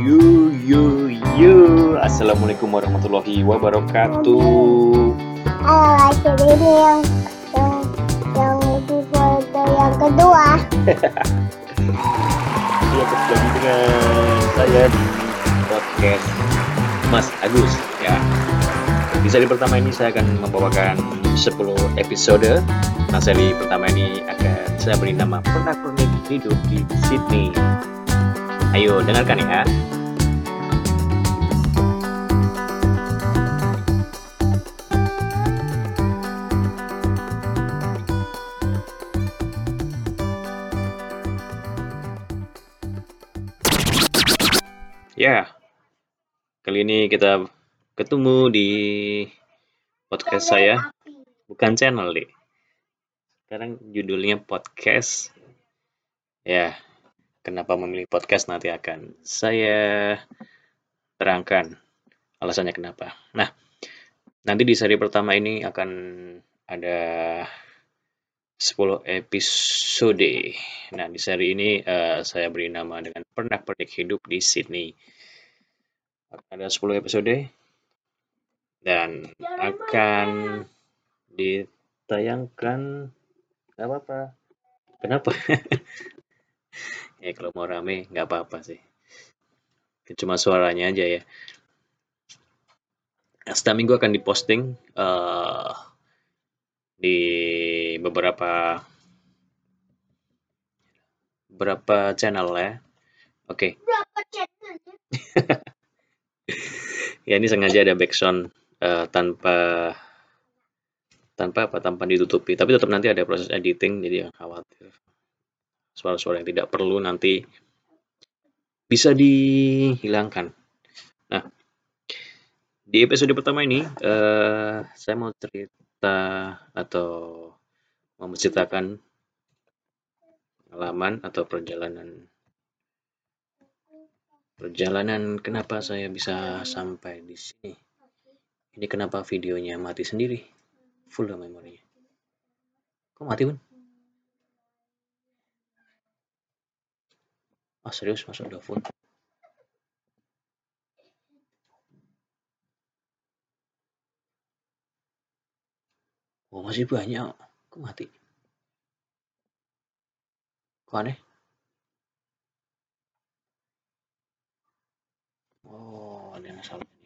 Yo yo yo Assalamualaikum warahmatullahi wabarakatuh. Ah, jadi ini yang yang yang episode yang kedua. Iya kembali dengan saya di podcast Mas Agus ya. Di seri pertama ini saya akan membawakan 10 episode. Nah seri pertama ini akan saya beri nama Pernah Pernik Hidup di Sydney Ayo dengarkan ya Ya, kali ini kita ketemu di podcast saya, bukan channel deh. Sekarang judulnya podcast. Ya, kenapa memilih podcast nanti akan saya terangkan alasannya kenapa. Nah, nanti di seri pertama ini akan ada 10 episode. Nah, di seri ini uh, saya beri nama dengan Pernak Pernik Hidup di Sydney. Ada 10 episode dan akan ditayangkan nggak apa-apa. Kenapa? ya kalau mau rame nggak apa-apa sih. Cuma suaranya aja ya. Setiap minggu akan diposting uh, di beberapa beberapa channel ya. Oke. Okay. Berapa channelnya? ya ini sengaja ada background uh, tanpa tanpa apa tanpa ditutupi tapi tetap nanti ada proses editing jadi jangan khawatir suara-suara yang tidak perlu nanti bisa dihilangkan. Nah di episode pertama ini uh, saya mau cerita atau mau menceritakan pengalaman atau perjalanan perjalanan kenapa saya bisa sampai di sini. Ini kenapa videonya mati sendiri? Full memorinya. Kok mati pun ah serius? Masuk full oh masih banyak. Kok mati? Kok aneh? Oh ada masalah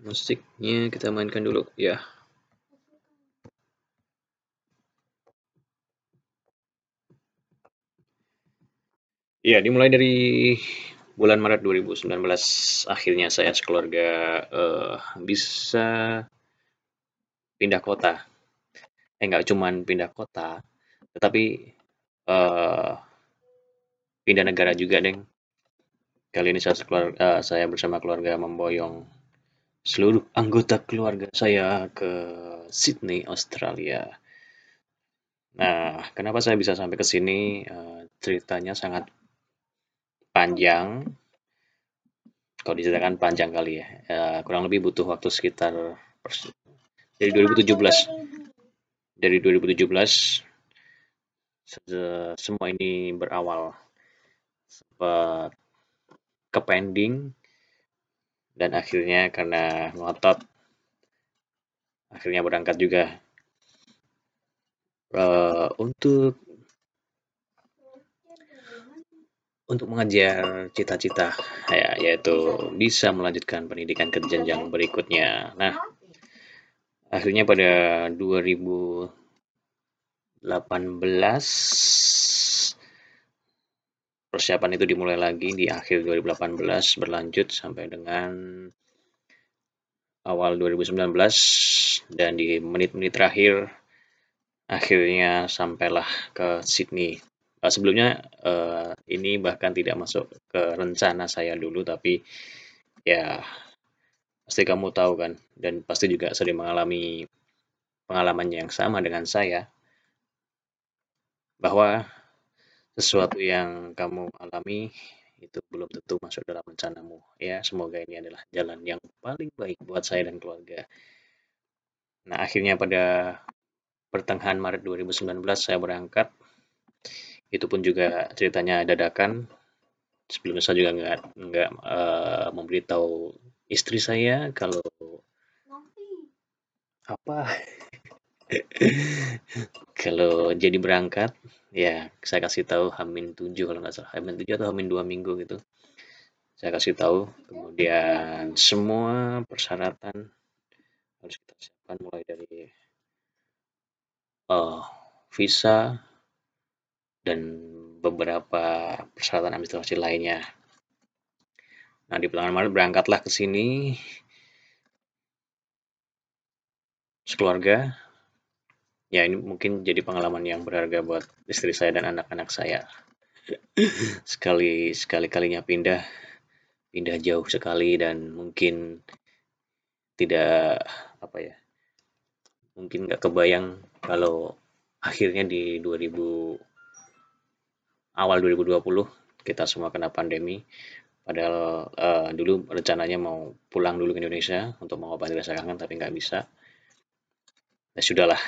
musiknya kita mainkan dulu ya. Ya dimulai dari bulan Maret 2019 akhirnya saya sekeluarga uh, bisa pindah kota. Eh nggak cuman pindah kota tetapi uh, pindah negara juga deng. Kali ini saya, uh, saya bersama keluarga memboyong seluruh anggota keluarga saya ke Sydney, Australia. Nah, kenapa saya bisa sampai ke sini? Uh, ceritanya sangat panjang. Kalau diceritakan panjang kali ya. Uh, kurang lebih butuh waktu sekitar dari 2017. Dari 2017 semua ini berawal sempat ke pending dan akhirnya karena ngotot akhirnya berangkat juga uh, untuk untuk mengejar cita-cita ya yaitu bisa melanjutkan pendidikan ke jenjang berikutnya. Nah, akhirnya pada 2018 persiapan itu dimulai lagi di akhir 2018 berlanjut sampai dengan awal 2019 dan di menit-menit terakhir akhirnya sampailah ke Sydney. Uh, sebelumnya uh, ini bahkan tidak masuk ke rencana saya dulu tapi ya pasti kamu tahu kan dan pasti juga sering mengalami pengalaman yang sama dengan saya bahwa sesuatu yang kamu alami itu belum tentu masuk dalam rencanamu. Ya, semoga ini adalah jalan yang paling baik buat saya dan keluarga. Nah, akhirnya pada pertengahan Maret 2019 saya berangkat. Itu pun juga ceritanya dadakan. Sebelumnya saya juga nggak nggak uh, memberitahu istri saya kalau apa kalau jadi berangkat ya saya kasih tahu Hamin 7 kalau nggak salah. Hamin 7 atau Hamin 2 minggu gitu. Saya kasih tahu. Kemudian semua persyaratan harus kita siapkan mulai dari uh, visa dan beberapa persyaratan administrasi lainnya. Nah di bulan Maret berangkatlah ke sini. Sekeluarga ya ini mungkin jadi pengalaman yang berharga buat istri saya dan anak-anak saya. Sekali sekali kalinya pindah pindah jauh sekali dan mungkin tidak apa ya mungkin nggak kebayang kalau akhirnya di 2000 awal 2020 kita semua kena pandemi. Padahal uh, dulu rencananya mau pulang dulu ke Indonesia untuk mengobati rasa kangen tapi nggak bisa. Ya sudahlah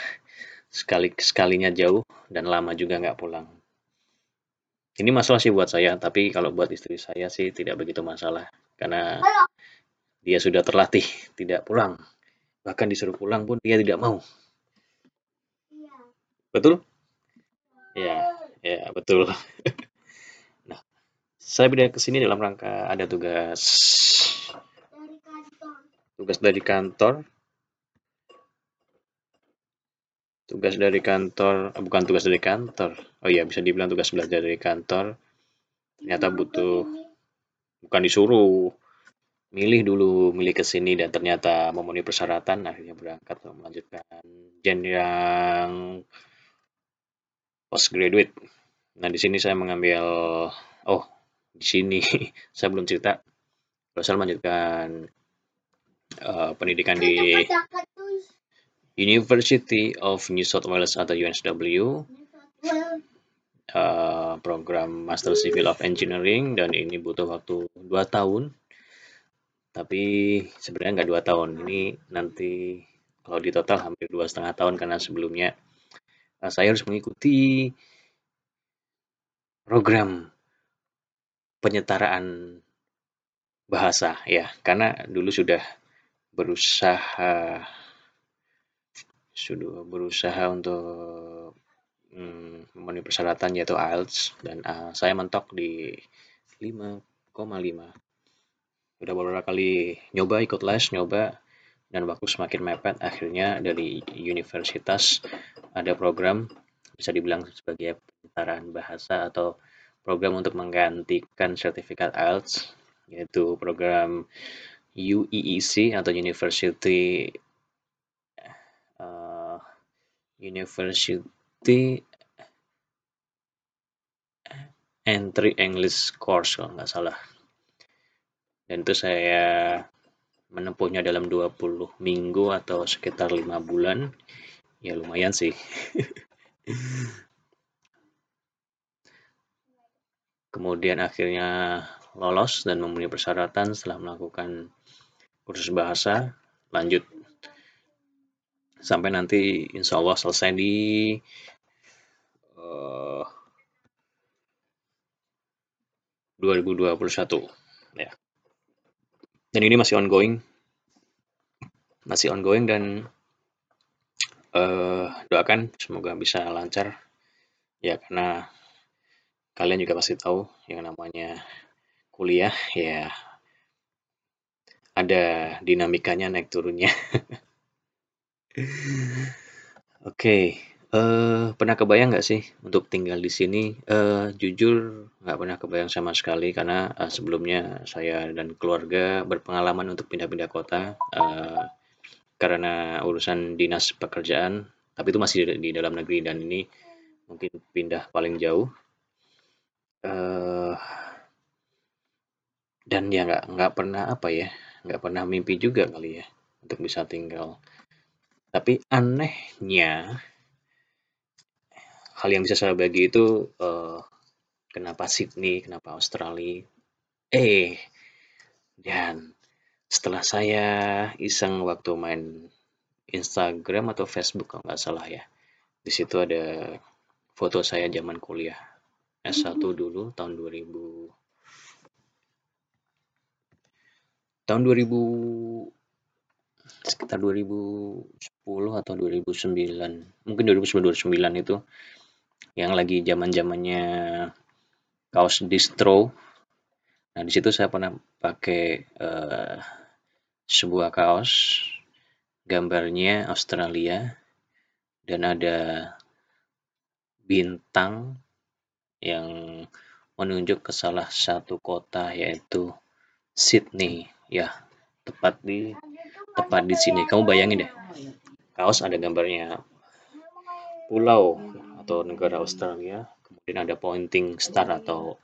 sekali sekalinya jauh dan lama juga nggak pulang. Ini masalah sih buat saya, tapi kalau buat istri saya sih tidak begitu masalah karena dia sudah terlatih tidak pulang. Bahkan disuruh pulang pun dia tidak mau. Betul? Ya, ya betul. nah, saya pindah ke sini dalam rangka ada tugas tugas dari kantor tugas dari kantor eh, bukan tugas dari kantor. Oh iya bisa dibilang tugas belajar dari kantor. Ternyata butuh bukan disuruh. Milih dulu milih ke sini dan ternyata memenuhi persyaratan akhirnya berangkat melanjutkan jenjang postgraduate. Nah di sini saya mengambil oh di sini saya belum cerita. Saya melanjutkan uh, pendidikan di University of New South Wales atau UNSW uh, program Master Civil of Engineering dan ini butuh waktu 2 tahun. Tapi sebenarnya nggak dua tahun. Ini nanti kalau di total hampir dua setengah tahun karena sebelumnya uh, saya harus mengikuti program penyetaraan bahasa ya. Karena dulu sudah berusaha sudah berusaha untuk hmm, memenuhi persyaratan yaitu IELTS dan uh, saya mentok di 5,5 udah beberapa kali nyoba ikut les nyoba dan waktu semakin mepet akhirnya dari universitas ada program bisa dibilang sebagai penyetaraan bahasa atau program untuk menggantikan sertifikat IELTS yaitu program UEEC atau University University Entry English Course kalau nggak salah. Dan itu saya menempuhnya dalam 20 minggu atau sekitar lima bulan. Ya lumayan sih. Kemudian akhirnya lolos dan memenuhi persyaratan setelah melakukan kursus bahasa. Lanjut sampai nanti insya Allah selesai di uh, 2021 ya. Dan ini masih ongoing. Masih ongoing dan uh, doakan semoga bisa lancar. Ya karena kalian juga pasti tahu yang namanya kuliah. Ya ada dinamikanya naik turunnya Oke, uh, pernah kebayang nggak sih untuk tinggal di sini? Uh, jujur nggak pernah kebayang sama sekali karena, uh, sebelumnya saya dan keluarga berpengalaman untuk pindah-pindah kota, uh, karena urusan dinas pekerjaan, tapi itu masih di di dalam negeri dan ini mungkin pindah paling jauh. Uh, dan ya nggak nggak pernah apa ya, nggak pernah mimpi juga kali ya untuk bisa tinggal tapi anehnya, hal yang bisa saya bagi itu uh, kenapa Sydney, kenapa Australia, Eh, dan setelah saya iseng waktu main Instagram atau Facebook kalau nggak salah ya, di situ ada foto saya zaman kuliah S1 dulu tahun 2000 tahun 2000 sekitar 2010 atau 2009 mungkin 2009 2009 itu yang lagi zaman zamannya kaos distro. Nah di situ saya pernah pakai uh, sebuah kaos gambarnya Australia dan ada bintang yang menunjuk ke salah satu kota yaitu Sydney. Ya tepat di tepat di sini. Kamu bayangin deh, kaos ada gambarnya pulau atau negara Australia, kemudian ada pointing star atau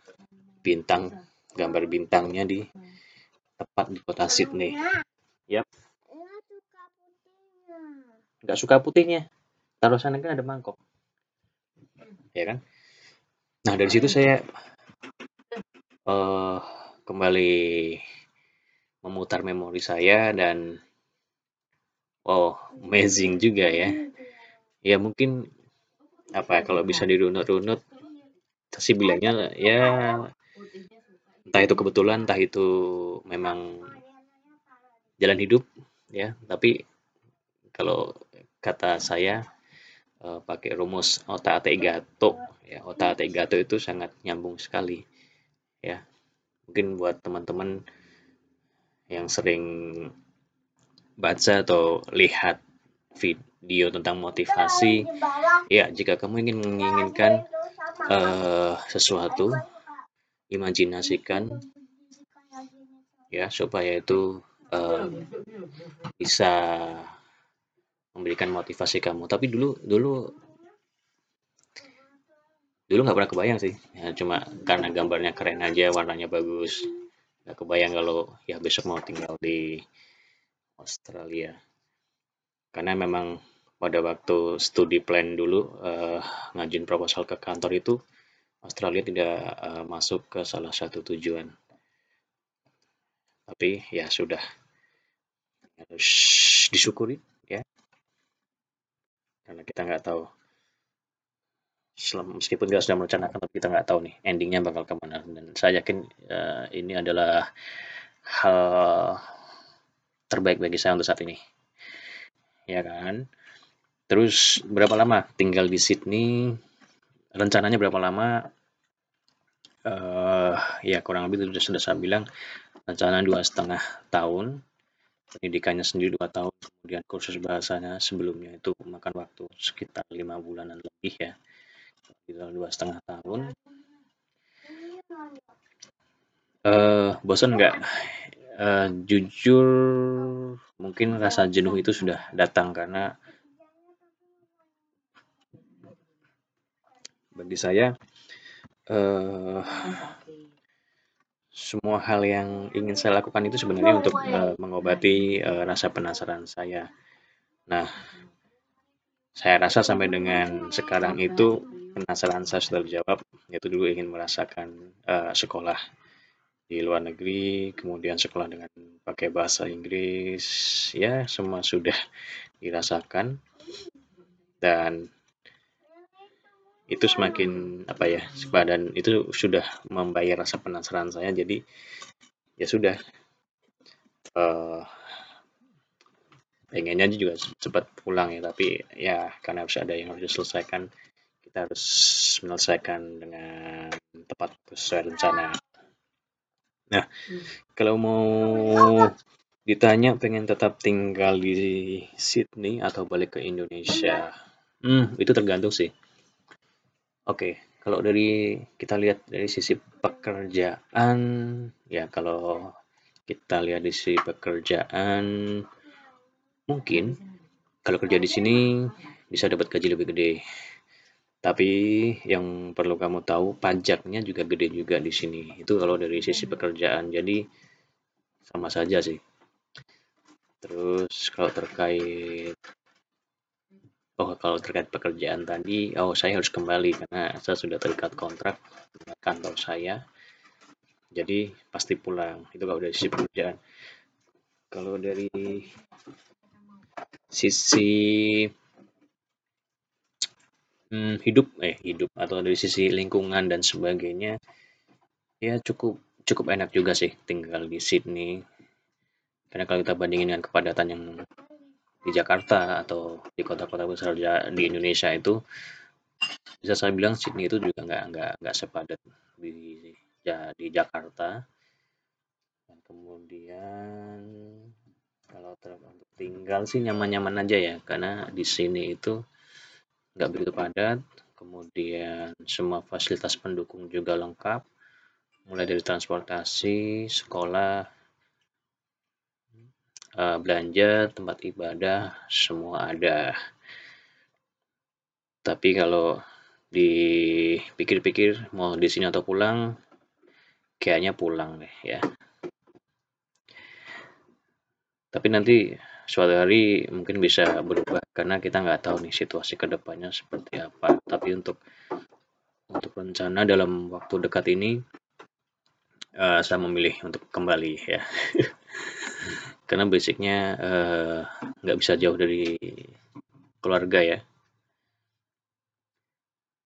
bintang, gambar bintangnya di tepat di kota Sydney. Yap. Nggak suka putihnya. Taruh sana kan ada mangkok. Ya kan? Nah, dari situ saya uh, kembali memutar memori saya dan Oh, amazing juga ya. Ya mungkin apa ya kalau bisa dirunut-runut sih bilangnya ya entah itu kebetulan entah itu memang jalan hidup ya. Tapi kalau kata saya uh, pakai rumus otak atik gato ya otak atik gato itu sangat nyambung sekali ya. Mungkin buat teman-teman yang sering baca atau lihat video tentang motivasi, ya jika kamu ingin menginginkan uh, sesuatu, imajinasikan ya supaya itu uh, bisa memberikan motivasi kamu. Tapi dulu dulu dulu nggak pernah kebayang sih, ya, cuma karena gambarnya keren aja, warnanya bagus, nggak kebayang kalau ya besok mau tinggal di Australia. Karena memang pada waktu studi plan dulu uh, ngajin proposal ke kantor itu Australia tidak uh, masuk ke salah satu tujuan. Tapi ya sudah harus disyukuri ya. Karena kita nggak tahu meskipun kita sudah merencanakan tapi kita nggak tahu nih endingnya bakal ke mana dan saya yakin uh, ini adalah hal terbaik bagi saya untuk saat ini. Ya kan? Terus berapa lama tinggal di Sydney? Rencananya berapa lama? Uh, ya kurang lebih sudah sudah saya bilang rencana dua setengah tahun pendidikannya sendiri dua tahun kemudian kursus bahasanya sebelumnya itu makan waktu sekitar lima bulanan lebih ya dua setengah tahun uh, bosan nggak uh, jujur mungkin rasa jenuh itu sudah datang karena bagi saya uh, semua hal yang ingin saya lakukan itu sebenarnya untuk uh, mengobati uh, rasa penasaran saya. Nah, saya rasa sampai dengan sekarang itu penasaran saya sudah dijawab, yaitu dulu ingin merasakan uh, sekolah di luar negeri, kemudian sekolah dengan pakai bahasa Inggris, ya semua sudah dirasakan. Dan itu semakin apa ya dan itu sudah membayar rasa penasaran saya jadi ya sudah. Uh, pengennya juga cepat pulang ya tapi ya karena harus ada yang harus diselesaikan kita harus menyelesaikan dengan tepat sesuai rencana Nah, kalau mau ditanya pengen tetap tinggal di Sydney atau balik ke Indonesia, hmm, itu tergantung sih. Oke, kalau dari kita lihat dari sisi pekerjaan, ya kalau kita lihat di sisi pekerjaan, mungkin kalau kerja di sini bisa dapat gaji lebih gede. Tapi yang perlu kamu tahu pajaknya juga gede juga di sini. Itu kalau dari sisi pekerjaan. Jadi sama saja sih. Terus kalau terkait Oh, kalau terkait pekerjaan tadi, oh saya harus kembali karena saya sudah terikat kontrak dengan kantor saya. jadi pasti pulang itu kalau dari sisi pekerjaan kalau dari sisi hmm, hidup eh hidup atau dari sisi lingkungan dan sebagainya ya cukup cukup enak juga sih tinggal di Sydney. Karena kalau kita bandingin dengan kepadatan yang di Jakarta atau di kota-kota besar di Indonesia itu bisa saya bilang Sydney itu juga nggak nggak nggak sepadat di ya di Jakarta. Dan kemudian kalau untuk tinggal sih nyaman-nyaman aja ya karena di sini itu nggak begitu padat. Kemudian semua fasilitas pendukung juga lengkap. Mulai dari transportasi sekolah uh, belanja tempat ibadah semua ada. Tapi kalau dipikir-pikir mau di sini atau pulang kayaknya pulang deh ya. Tapi nanti suatu hari mungkin bisa berubah karena kita nggak tahu nih situasi ke depannya seperti apa. Tapi untuk untuk rencana dalam waktu dekat ini uh, saya memilih untuk kembali ya. Karena basicnya uh, nggak bisa jauh dari keluarga ya.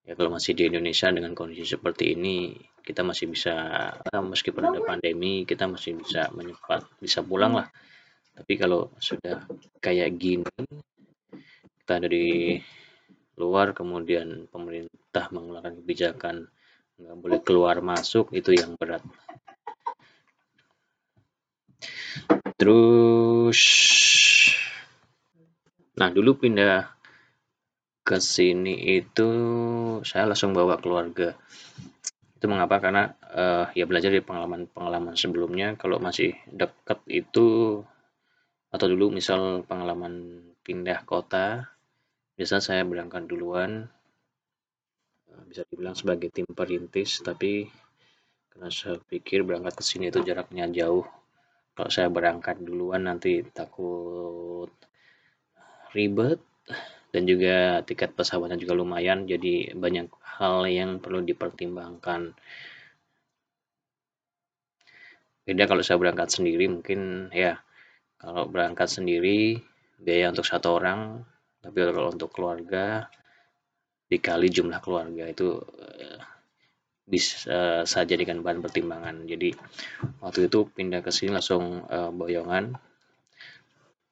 Ya kalau masih di Indonesia dengan kondisi seperti ini kita masih bisa meskipun ada pandemi kita masih bisa menyepat bisa pulang lah tapi kalau sudah kayak gini kita ada di luar kemudian pemerintah mengeluarkan kebijakan nggak boleh keluar masuk itu yang berat. Terus nah dulu pindah ke sini itu saya langsung bawa keluarga. Itu mengapa? Karena uh, ya belajar dari pengalaman-pengalaman sebelumnya. Kalau masih dekat itu atau dulu misal pengalaman pindah kota biasa saya berangkat duluan uh, bisa dibilang sebagai tim perintis tapi karena saya pikir berangkat ke sini itu jaraknya jauh. Kalau saya berangkat duluan nanti takut ribet dan juga tiket pesawatnya juga lumayan jadi banyak hal yang perlu dipertimbangkan. Beda kalau saya berangkat sendiri mungkin ya kalau berangkat sendiri biaya untuk satu orang tapi kalau untuk keluarga dikali jumlah keluarga itu uh, bisa uh, saya jadikan bahan pertimbangan. Jadi waktu itu pindah ke sini langsung uh, boyongan.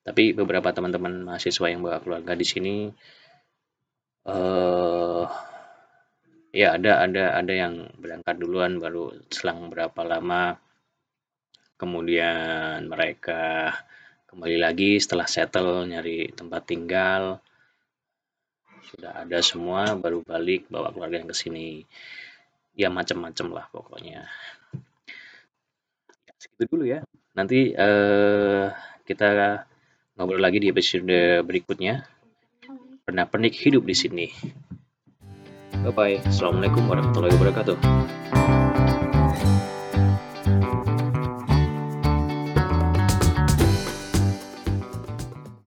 Tapi beberapa teman-teman mahasiswa yang bawa keluarga di sini uh, ya ada ada ada yang berangkat duluan baru selang berapa lama kemudian mereka kembali lagi setelah settle nyari tempat tinggal sudah ada semua baru balik bawa keluarga yang ke sini ya macam-macam lah pokoknya ya, segitu dulu ya nanti uh, kita ngobrol lagi di episode berikutnya. Pernah pernik hidup di sini. Bye bye. Assalamualaikum warahmatullahi wabarakatuh.